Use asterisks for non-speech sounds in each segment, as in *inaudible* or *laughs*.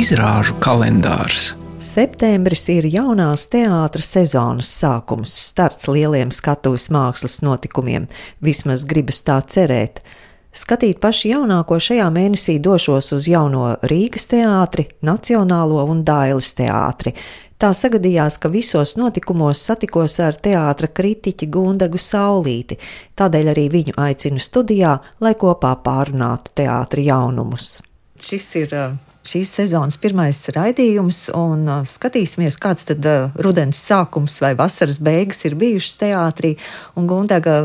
Izrāžu kalendārs. Septembris ir jaunās teātras sezonas sākums, starts lieliem skatuves mākslas notikumiem, vismaz gribas tā cerēt. Skatīt paši jaunāko šajā mēnesī došos uz jauno Rīgas teātri, Nacionālo un Dailes teātri. Tā sagadījās, ka visos notikumos satikos ar teātra kritiķi Gundagu Saulīti, tādēļ arī viņu aicinu studijā, lai kopā pārunātu teātra jaunumus. Šis ir šīs sezonas pirmais raidījums, un skatīsimies, kāds tad rudens sākums vai vasaras beigas ir bijušas teātrī. Un Gundaga,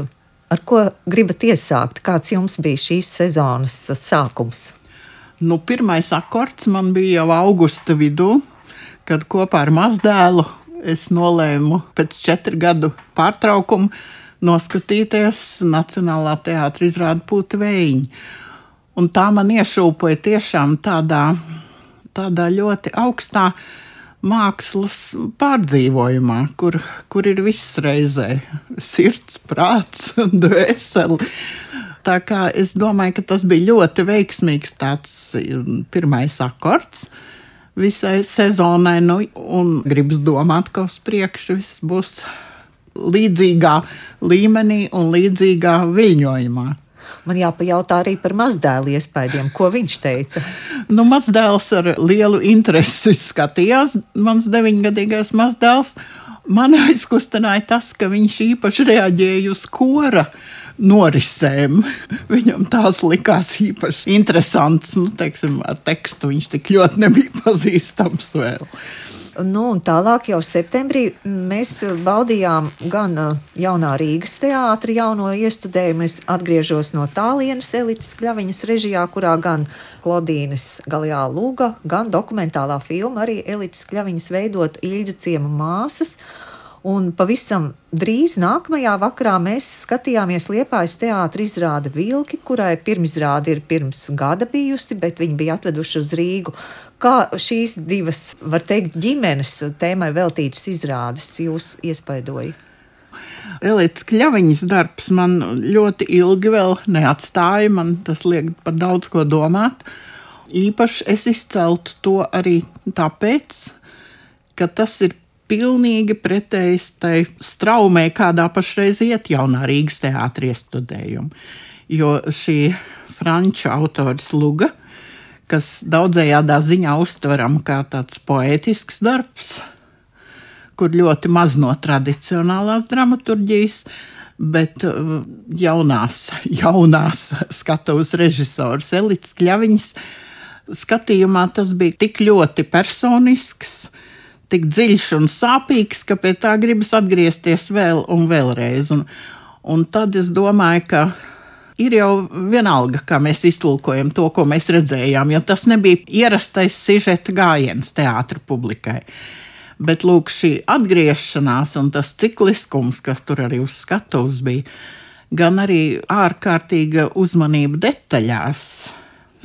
ar ko gribat iesākt? Kāds jums bija šīs sezonas sākums? Nu, pirmais akords man bija jau augusta vidū, kad kopā ar mazdēlu es nolēmu pēc četru gadu pārtraukuma noskatīties Nacionālā teātris izrādi Pūta Vējiņa. Un tā man iešūpoja tiešām tādā, tādā ļoti augstā mākslas pārdzīvojumā, kur, kur ir viss reizē - sirds, prāts, *laughs* dvēseli. Tā kā es domāju, ka tas bija ļoti veiksmīgs tāds um, pirmais akords visai sezonai, nu, un gribas domāt, ka uz priekšu viss būs līdzīgā līmenī un līdzīgā viļņojumā. Man jāpajautā arī par mazdēlu iespējām, ko viņš teica. Nu, mazdēls ar lielu interesi skatījās, mans deviņgadīgais mazdēls. Man aizkustināja tas, ka viņš īpaši reaģēja uz kora norisēm. Viņam tās likās īpaši interesantas. Nu, teiksim, ar tekstu viņš tik ļoti nebija pazīstams vēl. Nu, tālāk jau septembrī mēs baudījām gan jaunā Rīgas teātra jauno iestudējumu. Es atgriežos no tālienes elites kļaviņas režijā, kurā gan Klodīnas Galijā Lūga, gan dokumentālā filma arī elites kļaviņas veidot Ilģu ciema māsas. Un pavisam drīz nākamajā vakarā mēs skatījāmies Liepājas teātris izrāde Vilki, kurai pirmizrāde ir pirms gada bijusi, bet viņi bija atveduši uz Rīgu. Kā šīs divas, var teikt, ģimenes tēmai veltītas izrādes jūs iespaidoja? Elīts Kļaviņas darbs man ļoti ilgi vēl neatstāja, man tas liek par daudz ko domāt. Īpaši es izceltu to arī tāpēc, ka tas ir pilnīgi pretējs tai straumē, kādā pašreiz iet jaunā Rīgas teātris studējumu. Jo šī franču autors Luga, kas daudzējādā ziņā uztveram kā tāds poētisks darbs, kur ļoti maz no tradicionālās dramaturģijas, bet uh, jaunās, *laughs* jaunās skatuves režisors Elīts Kļaviņš skatījumā tas bija tik ļoti personisks, tik dziļš un sāpīgs, ka pie tā gribas atgriezties vēl un vēlreiz. Un, un tad es domāju, ka ir jau vienalga, kā mēs iztulkojam to, ko mēs redzējām, jo tas nebija ierastais sižeta gājiens teātra publikai. Bet lūk, šī atgriešanās un tas cikliskums, kas tur arī uz skatuves bija, gan arī ārkārtīga uzmanība detaļās,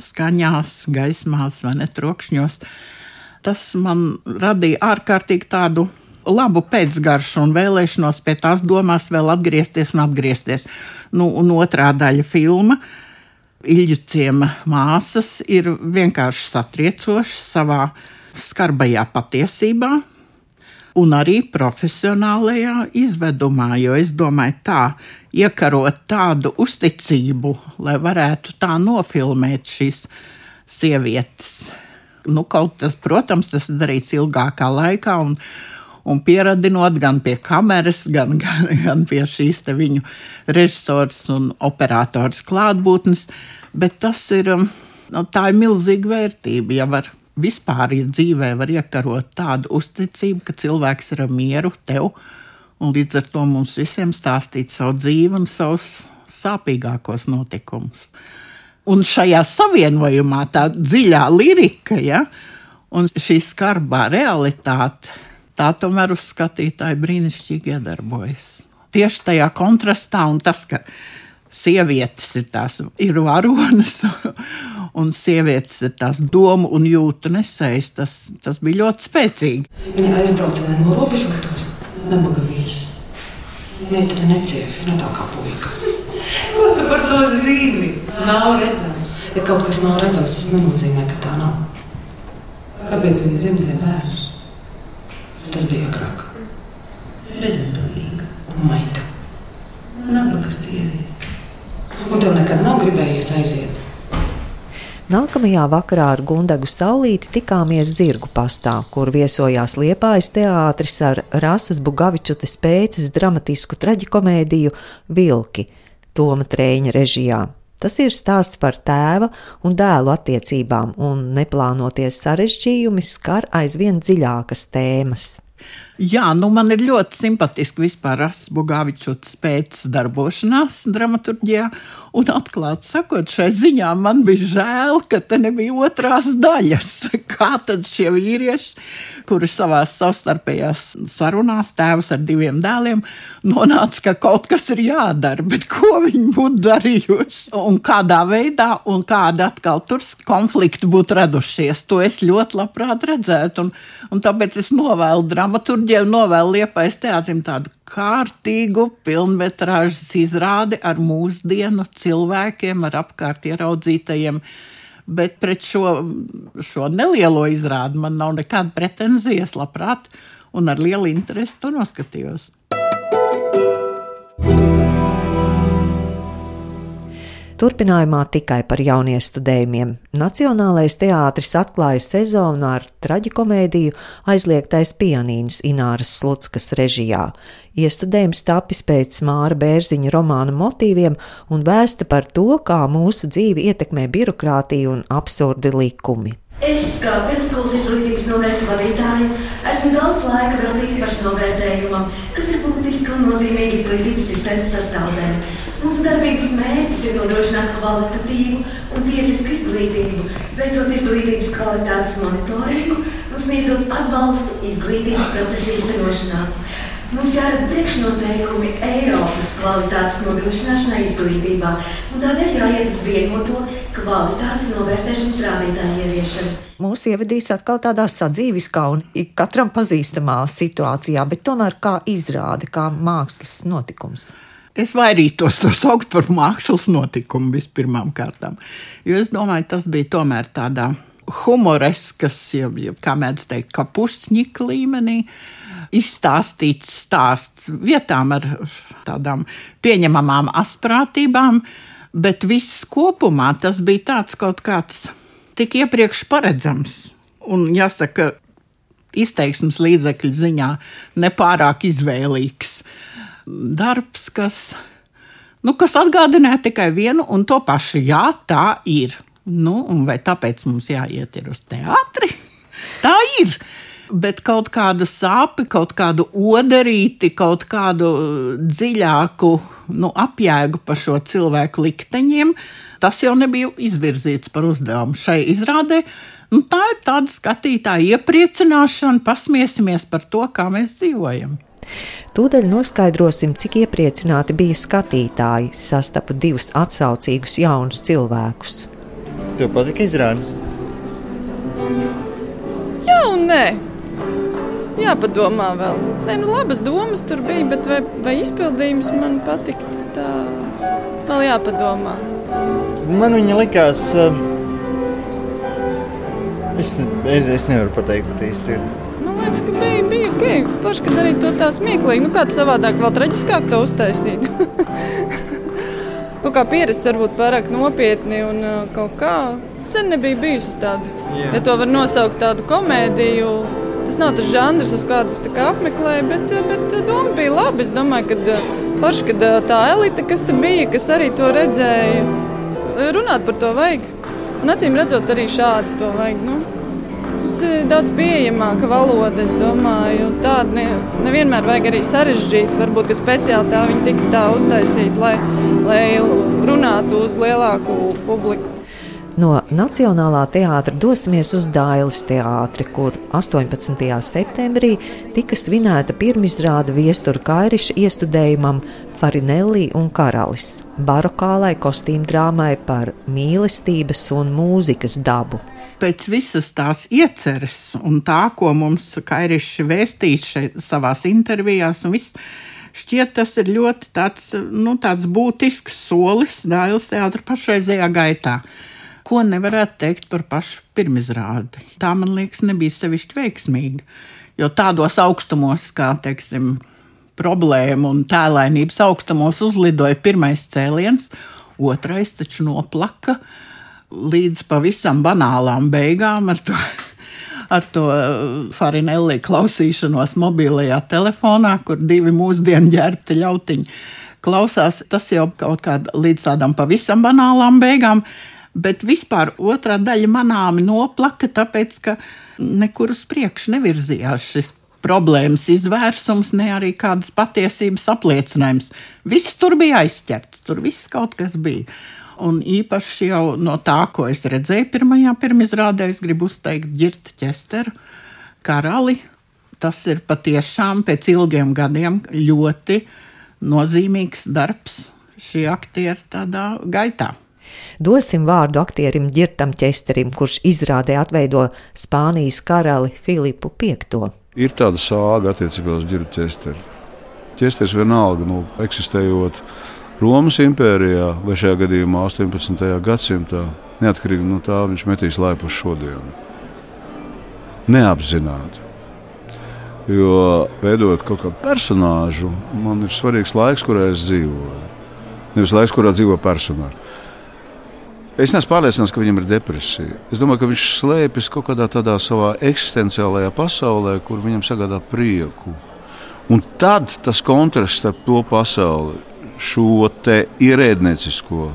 skaņās, gaismās vai ne trokšņos tas man radīja ārkārtīgi tādu labu pēcgaršu un vēlēšanos pie tās domās vēl atgriezties un atgriezties. Nu, un otrā daļa filma. Ilģuciem māsas ir vienkārši satriecošas savā skarbajā patiesībā, un arī profesionālajā izvedumā. Jo es domāju, tā iekarot tādu uzticību, lai varētu tā nofilmēt šīs sievietes nu, kaut tas, protams, tas darīts ilgākā laikā. Un, un pieradinot gan pie kameras, gan, *laughs* gan, gan pie šīs viņu režisors un operators klātbūtnes. Bet tas ir, um, nu, ir milzīga vērtība. Ja var vispār ja dzīvē var iekarot tādu uzticību, ka cilvēks ir mieru tev, un līdz ar to mums visiem stāstīt savu dzīvi un savus sāpīgākos notikumus. Un šajā savienojumā tā dziļā lirika ja, un šī skarbā realitāte, tā tomēr uz skatītāju brīnišķīgi iedarbojas. Tieši tajā kontrastā un tas, ka sievietes ir tās ir varonas, *laughs* un sievietes ir tās domu un jūtu nesējas, tas, tas bija ļoti spēcīgi. Viņa aizbrauca, lai norobežotos, nabaga vīrs. Meitene necieš, ne tā kā puika. Ko tu par to zini? Nav redzams. Ja kaut kas nav redzams, tas nenozīmē, ka tā nav. kāpēc viņi dzemdē bērnus. Tas bija agrāk. Bezatbildīga maita. Nabaga sieviete. Un tev nekad nav gribējies aiziet. Nākamajā vakarā ar Gundagu Saulīti tikāmies Zirgu pastā, kur viesojās Liepājas teātris ar Rasas Bugavičutes pēces dramatisku traģikomēdiju Vilki, Toma Trēņa režijā. Tas ir stāsts par tēva un dēlu attiecībām, un neplānoties sarežģījumi skar aizvien dziļākas tēmas. Jā, nu man ir ļoti simpatiski vispār Rasbuļs pēc darbošanās dramaturgijā. Un atklāti sakot, šai ziņā man bija žēl, ka te nebija otrās daļas. *laughs* Kā tad šie vīrieši, kuri savā savstarpējās sarunās, tēvs ar diviem dēliem, nonāca, ka kaut kas ir jādara, bet ko viņi būtu darījuši un kādā veidā un kāda atkal tur konflikti būtu radušies. To es ļoti labprāt redzētu. Un, un tāpēc es novēlu dramaturģiju, novēlu liepais teātrim tādu kārtīgu filmetrāžas izrādi ar mūsdienu cilvēkiem, ar apkārt ieraudzītajiem. Bet pret šo, šo nelielo izrādi man nav nekāda pretenzijas, labprāt, un ar lielu interesi to noskatījos. Turpinājumā tikai par jauniestudējumiem. Nacionālais teātris atklāja sezonu ar traģikomēdiju Aizliegtais pianīns Ināras Slutskas režijā. Iestudējums tapis pēc Māra Bērziņa romāna motīviem un vēsta par to, kā mūsu dzīvi ietekmē birokrātija un absurdi likumi. Es, kā pirmsskolas izglītības nodaļas vadītāja, esmu daudz laika veltījis pašnovērtējumam, kas ir būtiska un nozīmīga izglītības sistēmas sastāvdaļa. Mūsu darbības mērķis ir nodrošināt kvalitatīvu un tiesisku izglītību, veicot izglītības kvalitātes monitoringu un sniedzot atbalstu izglītības procesa īstenošanā. Mums jārada priekšnoteikumi Eiropas kvalitātes nodrošināšanai izglītībā, un tādēļ jāiet uz vienoto kvalitātes novērtēšanas rādītāju ieviešanu. Mūs ievedīs atkal tādā sadzīviskā un katram pazīstamā situācijā, bet tomēr kā izrāde, kā mākslas notikums. Es vairītos to saukt par mākslas notikumu vispirmām kārtām, jo es domāju, tas bija tomēr tādā humoreskas, jeb, jeb kā mēdz teikt, kapusņika līmenī izstāstīts stāsts vietām ar tādām pieņemamām asprātībām, bet viss kopumā tas bija tāds kaut kāds tik iepriekš paredzams. Un jāsaka, izteiksmes līdzekļu ziņā nepārāk izvēlīgs darbs, kas, nu, kas atgādināja tikai vienu un to pašu. Jā, tā ir. Nu, vai tāpēc mums jāiet uz teātri? *laughs* Tā ir. Bet kaut kādu sāpi, kaut kādu odarīti, kaut kādu dziļāku nu, apjēgu par šo cilvēku likteņiem, tas jau nebija izvirzīts par uzdevumu šai izrādē. Nu, tā ir tāda skatītāja iepriecināšana, pasmiesimies par to, kā mēs dzīvojam. Tūdaļ noskaidrosim, cik iepriecināti bija skatītāji, sastapu divus atsaucīgus jaunus cilvēkus. Tev patika izrāde? Jā, un nē. Jāpadomā vēl. Nē, nu, labas domas tur bija, bet vai, vai izpildījums man patika, tas tā vēl jāpadomā. Man viņa likās. Uh, es, es, es nevaru pateikt pat īsti liekas, ka bija, bija ok. Forši, ka darīt to tā smieklīgi. Nu, kāds savādāk, vēl traģiskāk to uztaisīt. *laughs* kaut kā pierasts, varbūt pārāk nopietni un uh, kaut kā. Sen nebija bijusi tāda. Yeah. Ja to var nosaukt tādu komēdiju. Tas nav tas žanrs, uz kādas kā apmeklēju, bet, uh, bet uh, doma bija laba. Es domāju, ka forši, kad tā elite, kas te bija, kas arī to redzēja, runāt par to vajag. Un acīm redzot, arī šādi to vajag. Nu daudz, daudz pieejamāka valoda. Es domāju, tādu ne, nevienmēr vajag arī sarežģīt. Varbūt, speciāli tā viņi tika tā uztaisīta, lai, lai runātu uz lielāku publiku. No Nacionālā teātra dosimies uz Dailas teātri, kur 18. septembrī tika svinēta pirmizrāde viestura Kairiša iestudējumam Farinelli un Karalis - barokālai kostīm drāmai par mīlestības un mūzikas dabu pēc visas tās ieceres un tā, ko mums Kairišs vēstīs šeit savās intervijās un viss, šķiet tas ir ļoti tāds, nu, tāds būtisks solis Dāļas teātra pašreizējā gaitā. ko nevarētu teikt par pašu pirmizrādi. Tā man liekas, nebija sevišķi veiksmīga. Jo tādos augstumos, kā teiksim, problēma un tēlainības augstumos uzlidoja pirmais cēliens, otrais taču noplaka līdz pavisam banālām beigām ar to. Ar to Farinelli klausīšanos mobilajā telefonā, kur divi mūsdienu ģērbti ļautiņi klausās. Tas jau kaut kādā līdz tādām pavisam banālām beigām, bet vispār otrā daļa manāmi noplaka, tāpēc ka nekur uz priekšu nevirzījās šis problēmas izvērsums, ne arī kādas patiesības apliecinājums. Viss tur bija aizķerts, tur viss kaut kas bija. Un īpaši jau no tā, ko es redzēju pirmajā pirmizrādē, es gribu uzteikt Girta ķesteru karali. Tas ir patiešām pēc ilgiem gadiem ļoti nozīmīgs darbs šī aktiera tādā gaitā. Dosim vārdu aktierim Girtam Česterim, kurš izrādē atveido Spānijas karali Filipu V. Ir tāda sāga attiecībā uz Girtu Česteru. Česters vienalga, nu, eksistējot Romas impērijā vai šajā gadījumā 18. gadsimtā, neatkarīgi no tā, viņš metīs laipu uz šodienu. Neapzināti. Jo veidojot kaut kādu personāžu, man ir svarīgs laiks, kurā es dzīvoju. Nevis laiks, kurā dzīvo personāžs. Es neesmu pārliecināts, ka viņam ir depresija. Es domāju, ka viņš slēpjas kaut kādā tādā savā eksistenciālajā pasaulē, kur viņam sagādā prieku. Un tad tas kontrasts starp to pasauli, šo ierēdniecisko,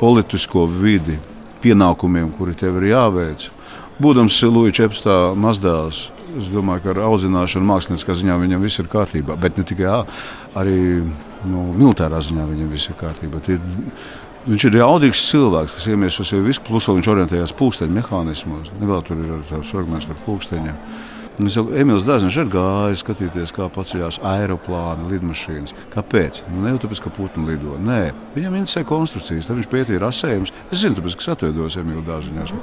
politisko vidi, pienākumiem, kuri tev ir jāveic. Būdams Lūija Čepstā mazdēls, es domāju, ka ar audzināšanu mākslinieciskā ziņā viņam viss ir kārtībā. Bet ne tikai arī nu, militārā ziņā viņam viss ir kārtībā. Tie, viņš ir jaudīgs cilvēks, kas iemieso sev visu, plus viņš orientējās pūksteņu mehānismos. Nevēl tur ir tāds fragments par pūksteņiem. Emīls Dārzs ir gājis skatīties, kā paceļās aeroplāni, lidmašīnas. Kāpēc? Nu, ne jau tāpēc, ka putni lido. Nē, viņam interesē konstrukcijas. Tad viņš pētīja rasējumus. Es zinu, tāpēc, ka es atveidoju Emīlu Dārziņu.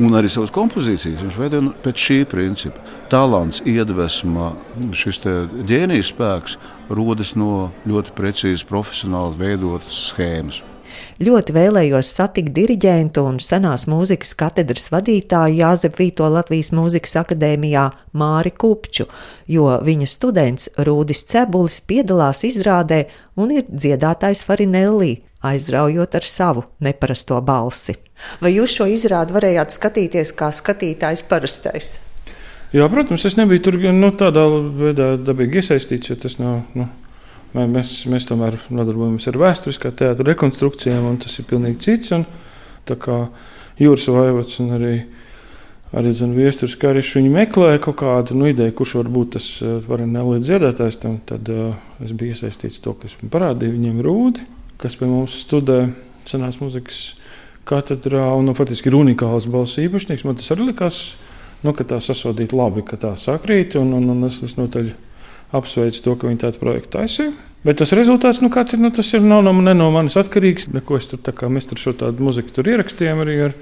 Un arī savas kompozīcijas viņš veidoja nu, pēc šī principa. Talants, iedvesma, šis ģēnijas spēks rodas no ļoti precīzi profesionāli veidotas schēmas. Ļoti vēlējos satikt diriģentu un senās mūzikas katedras vadītāju Jāzep Vīto Latvijas Mūzikas akadēmijā Māri Kupču, jo viņa students Rūdis Cebulis piedalās izrādē un ir dziedātājs Farinellī, aizraujot ar savu neparasto balsi. Vai jūs šo izrādi varējāt skatīties kā skatītājs parastais? Jā, protams, es nebiju tur nu, tādā veidā dabīgi iesaistīts, jo tas nav. Nu, Mēs, mēs tomēr nodarbojamies ar vēsturiskā teātra rekonstrukcijām, un tas ir pilnīgi cits. Un, tā kā Jūras Vaivots un arī, arī Viestures Karišs, viņi meklēja kaut kādu nu, ideju, kurš var būt tas eh, varenēlīdz dziedātājs, tam, tad uh, es biju iesaistīts to, kas man parādīja viņiem rūdi, kas pie mums studē senās muzikas katedrā, un nu, faktiski ir unikāls balss īpašnieks. Man tas arī likās, nu, ka tā sasodīt labi, ka tā sakrīt, un, un, un es visnotaļ. No apsveicu to, ka viņi tādu projektu taisīja. Bet tas rezultāts, nu, kāds ir, nu, tas ir nav no, ne no manis atkarīgs. Neko es tur, kā mēs tur šo tādu muziku tur ierakstījām arī ar,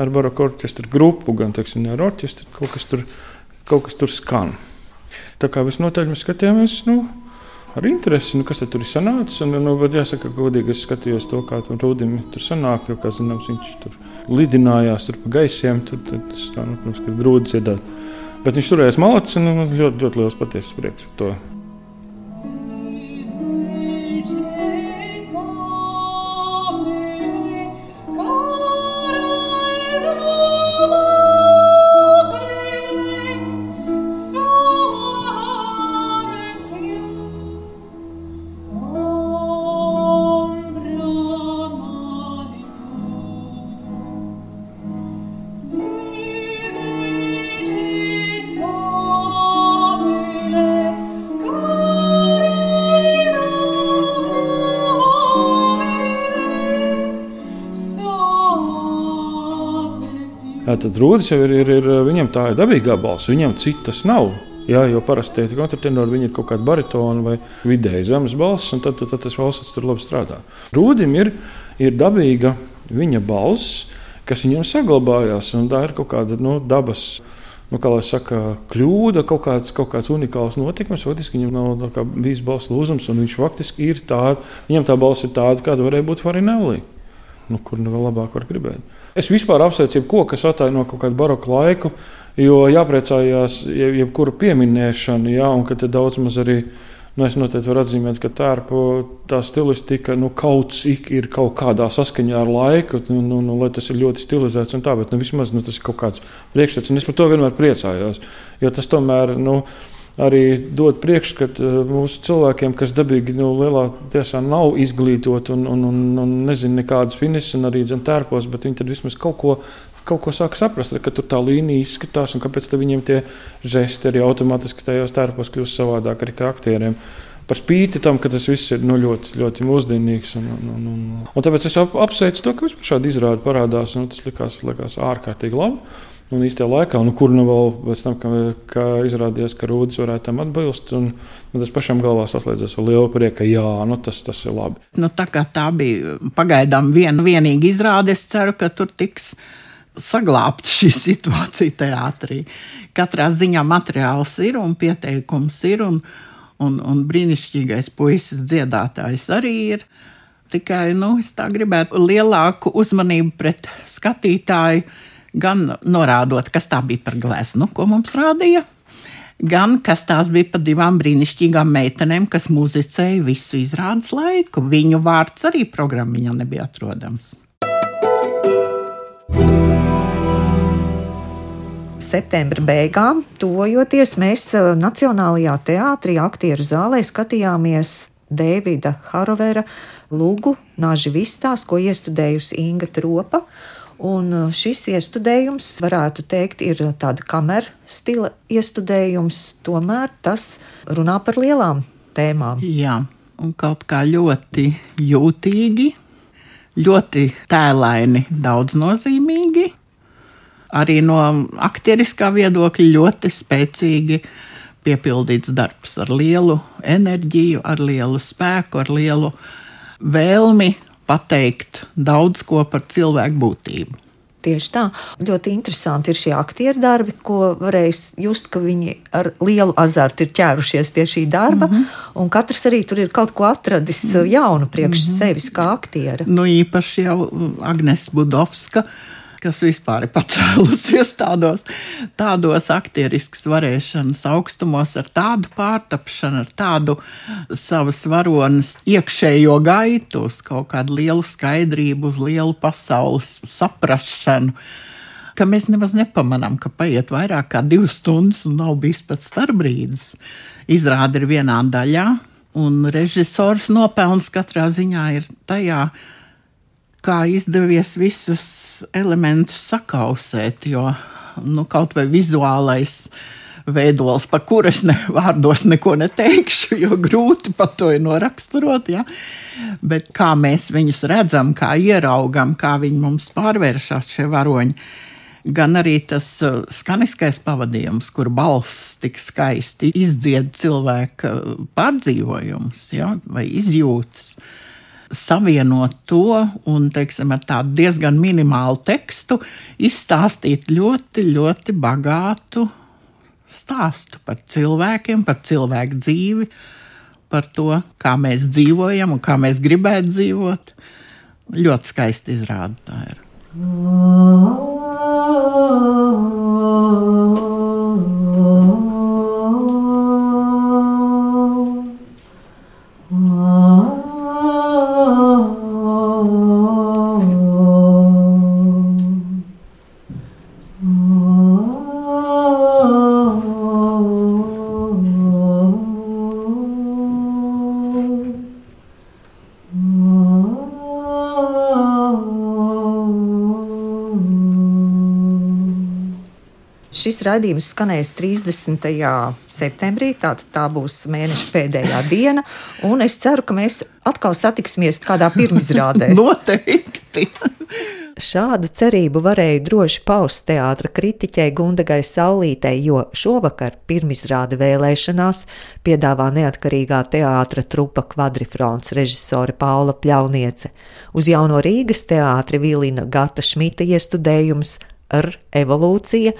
ar baroku orķestra grupu, gan, teiksim, ar orķestru, kaut kas tur, kaut kas tur skan. Tā kā visnotaļ mēs skatījāmies, nu, ar interesi, nu, kas tur ir sanācis. Un, nu, bet jāsaka, godīgi es skatījos to, kā tur Rūdim tur sanāk, jo, kā zināms, viņš tur lidinājās tur pa gaisiem, tur, tad, tas, tā, nu, protams, ka grūti dziedāt. Bet viņš turējās malācis un ļoti, ļoti liels patiesas prieks par to. Tad rūdas jau ir, ir, ir viņam tā ir dabīgā balss, viņam citas nav. Jā, jo parasti tie kontratenori ir kaut kāda baritona vai vidēji zemes balss, un tad, tad, tad tas valsts tur labi strādā. Rūdim ir, ir dabīga viņa balss, kas viņam saglabājās, un tā ir kaut kāda nu, dabas. Nu, kā lai saka, kļūda, kaut kāds, kaut kāds unikāls notikums. Faktiski viņam nav bijis balss lūzums, un viņš faktiski ir tāds. Viņam tā balss ir tāda, kāda varēja būt Farinelli. Nu, kur nu vēl labāk var gribēt. Es vispār apsveicu jebko, kas ataino kaut kādu baroku laiku, jo jāpriecājās jebkura pieminēšana, jā, un ka te daudz maz arī. Nu, es noteikti varu atzīmēt, ka tērpa tā stilistika nu, kaut cik ir kaut kādā saskaņā ar laiku, nu, nu, nu, lai tas ir ļoti stilizēts un tā, bet nu, vismaz nu, tas ir kaut kāds priekšstats, un es par to vienmēr priecājos. Jo tas tomēr. Nu, arī dod priekšstatu eh, mūsu cilvēkiem, kas dabīgi nu, lielā tiesā nav izglītoti un, un, un, un nezina nekādas finisas, un arī zem tērpos, bet viņi tad vismaz kaut ko. Kaut ko sāk saprast, ka tur tā līnija izskatās, un kāpēc viņiem tie žesti arī automātiski tajos tērpos kļūst savādāk arī kā aktieriem. Par spīti tam, ka tas viss ir nu, ļoti, ļoti mūsdienīgs. Un, un, un, un, un tāpēc es ap, apsveicu to, ka vispār šādi izrādi parādās. Tas likās, likās ārkārtīgi labi un īstajā laikā, un kur nu vēl pēc tam, ka, ka izrādījās, ka Rūdis varētu tam atbilst. Un, un tas pašam galvā saslēdzas ar lielu prieku, ka jā, nu, tas, tas ir labi. Nu, tā kā tā bija pagaidām viena vienīga izrāde, es ceru, ka tur tiks saglabāta šī situācija teātrī. Katrā ziņā materiāls ir un pieteikums ir, un, un, un brīnišķīgais puisis dziedātājs arī ir. Tikai nu, es tā gribētu lielāku uzmanību pret skatītāju gan norādot, kas tā bija par gleznu, ko mums rādīja, gan kas tās bija par divām brīnišķīgām meitenēm, kas muzicēja visu izrādes laiku. Viņu vārds arī programmā nebija atrodams. Septembra beigām, tuvojoties, mēs uh, Nacionālajā teātrī, aktieru zālē skatījāmies Dēvida Harovera Lūgu Nāži Vistās, ko iestudējusi Inga Tropa. Un uh, šis iestudējums, varētu teikt, ir tāda kamera stila iestudējums, tomēr tas runā par lielām tēmām. Jā, un kaut kā ļoti jūtīgi, ļoti tēlaini, daudznozīmīgi. Arī no aktieriskā viedokļa ļoti spēcīgi piepildīts darbs ar lielu enerģiju, ar lielu spēku, ar lielu vēlmi pateikt daudz ko par cilvēku būtību. Tieši tā. Ļoti interesanti ir šie aktieru darbi, ko varēs just, ka viņi ar lielu azartu ir ķērušies pie šī darba. Mm -hmm. Un katrs arī tur ir kaut ko atradis jaunu priekš mm -hmm. sevis kā aktiera. Nu, īpaši jau Agnēs Budovska kas vispār ir pacēlusies tādos, tādos aktieriskas varēšanas augstumos, ar tādu pārtapšanu, ar tādu savas varonas iekšējo gaitu, uz kaut kādu lielu skaidrību, uz lielu pasaules saprašanu. Ka mēs nemaz nepamanām, ka paiet vairāk kā divas stundas un nav bijis pat starpbrīdis. Izrāda ir vienā daļā, un režisors nopelns katrā ziņā ir tajā, kā izdevies visus elementus sakausēt, jo nu, kaut vai vizuālais veidols, par kuru es ne, vārdos neko neteikšu, jo grūti pat to ir noraksturot. Ja? Bet kā mēs viņus redzam, kā ieraugam, kā viņi mums pārvēršas, šie varoņi. Gan arī tas uh, skaniskais pavadījums, kur balss tik skaisti izdzied cilvēka pārdzīvojumus ja? vai izjūtas. Savienot to un teiksim, ar tādu diezgan minimālu tekstu, izstāstīt ļoti, ļoti bagātu stāstu par cilvēkiem, par cilvēku dzīvi, par to, kā mēs dzīvojam un kā mēs gribētu dzīvot. Ļoti skaisti izrādīt tā ir. Oh, oh, oh, Šis raidījums skanēs 30. septembrī, tātad tā būs mēneša pēdējā diena, un es ceru, ka mēs atkal satiksimies kādā pirmizrādē. *laughs* Noteikti! Šādu cerību varēja droši paust teātra kritiķei Gundagai Saulītei, jo šovakar pirmizrāde vēlēšanās piedāvā neatkarīgā teātra trupa kvadrifrons režisore Paula Pļauniece. Uz jauno Rīgas teātri vilina Gata Šmita iestudējums ar evolūciju,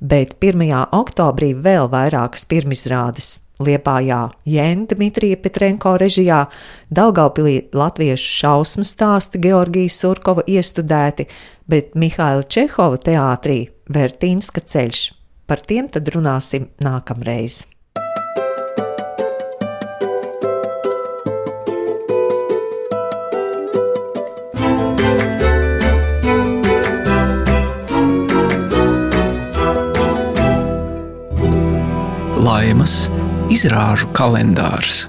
bet 1. oktobrī vēl vairākas pirmizrādes. Liepājā Jēna Dmitrija Petrenko režijā, Daugaupilī latviešu šausmu stāsti Georgijas Surkova iestudēti, bet Mihaila Čehova teātrī Vertīnska ceļš. Par tiem tad runāsim nākamreiz. Laimas izrāžu kalendārs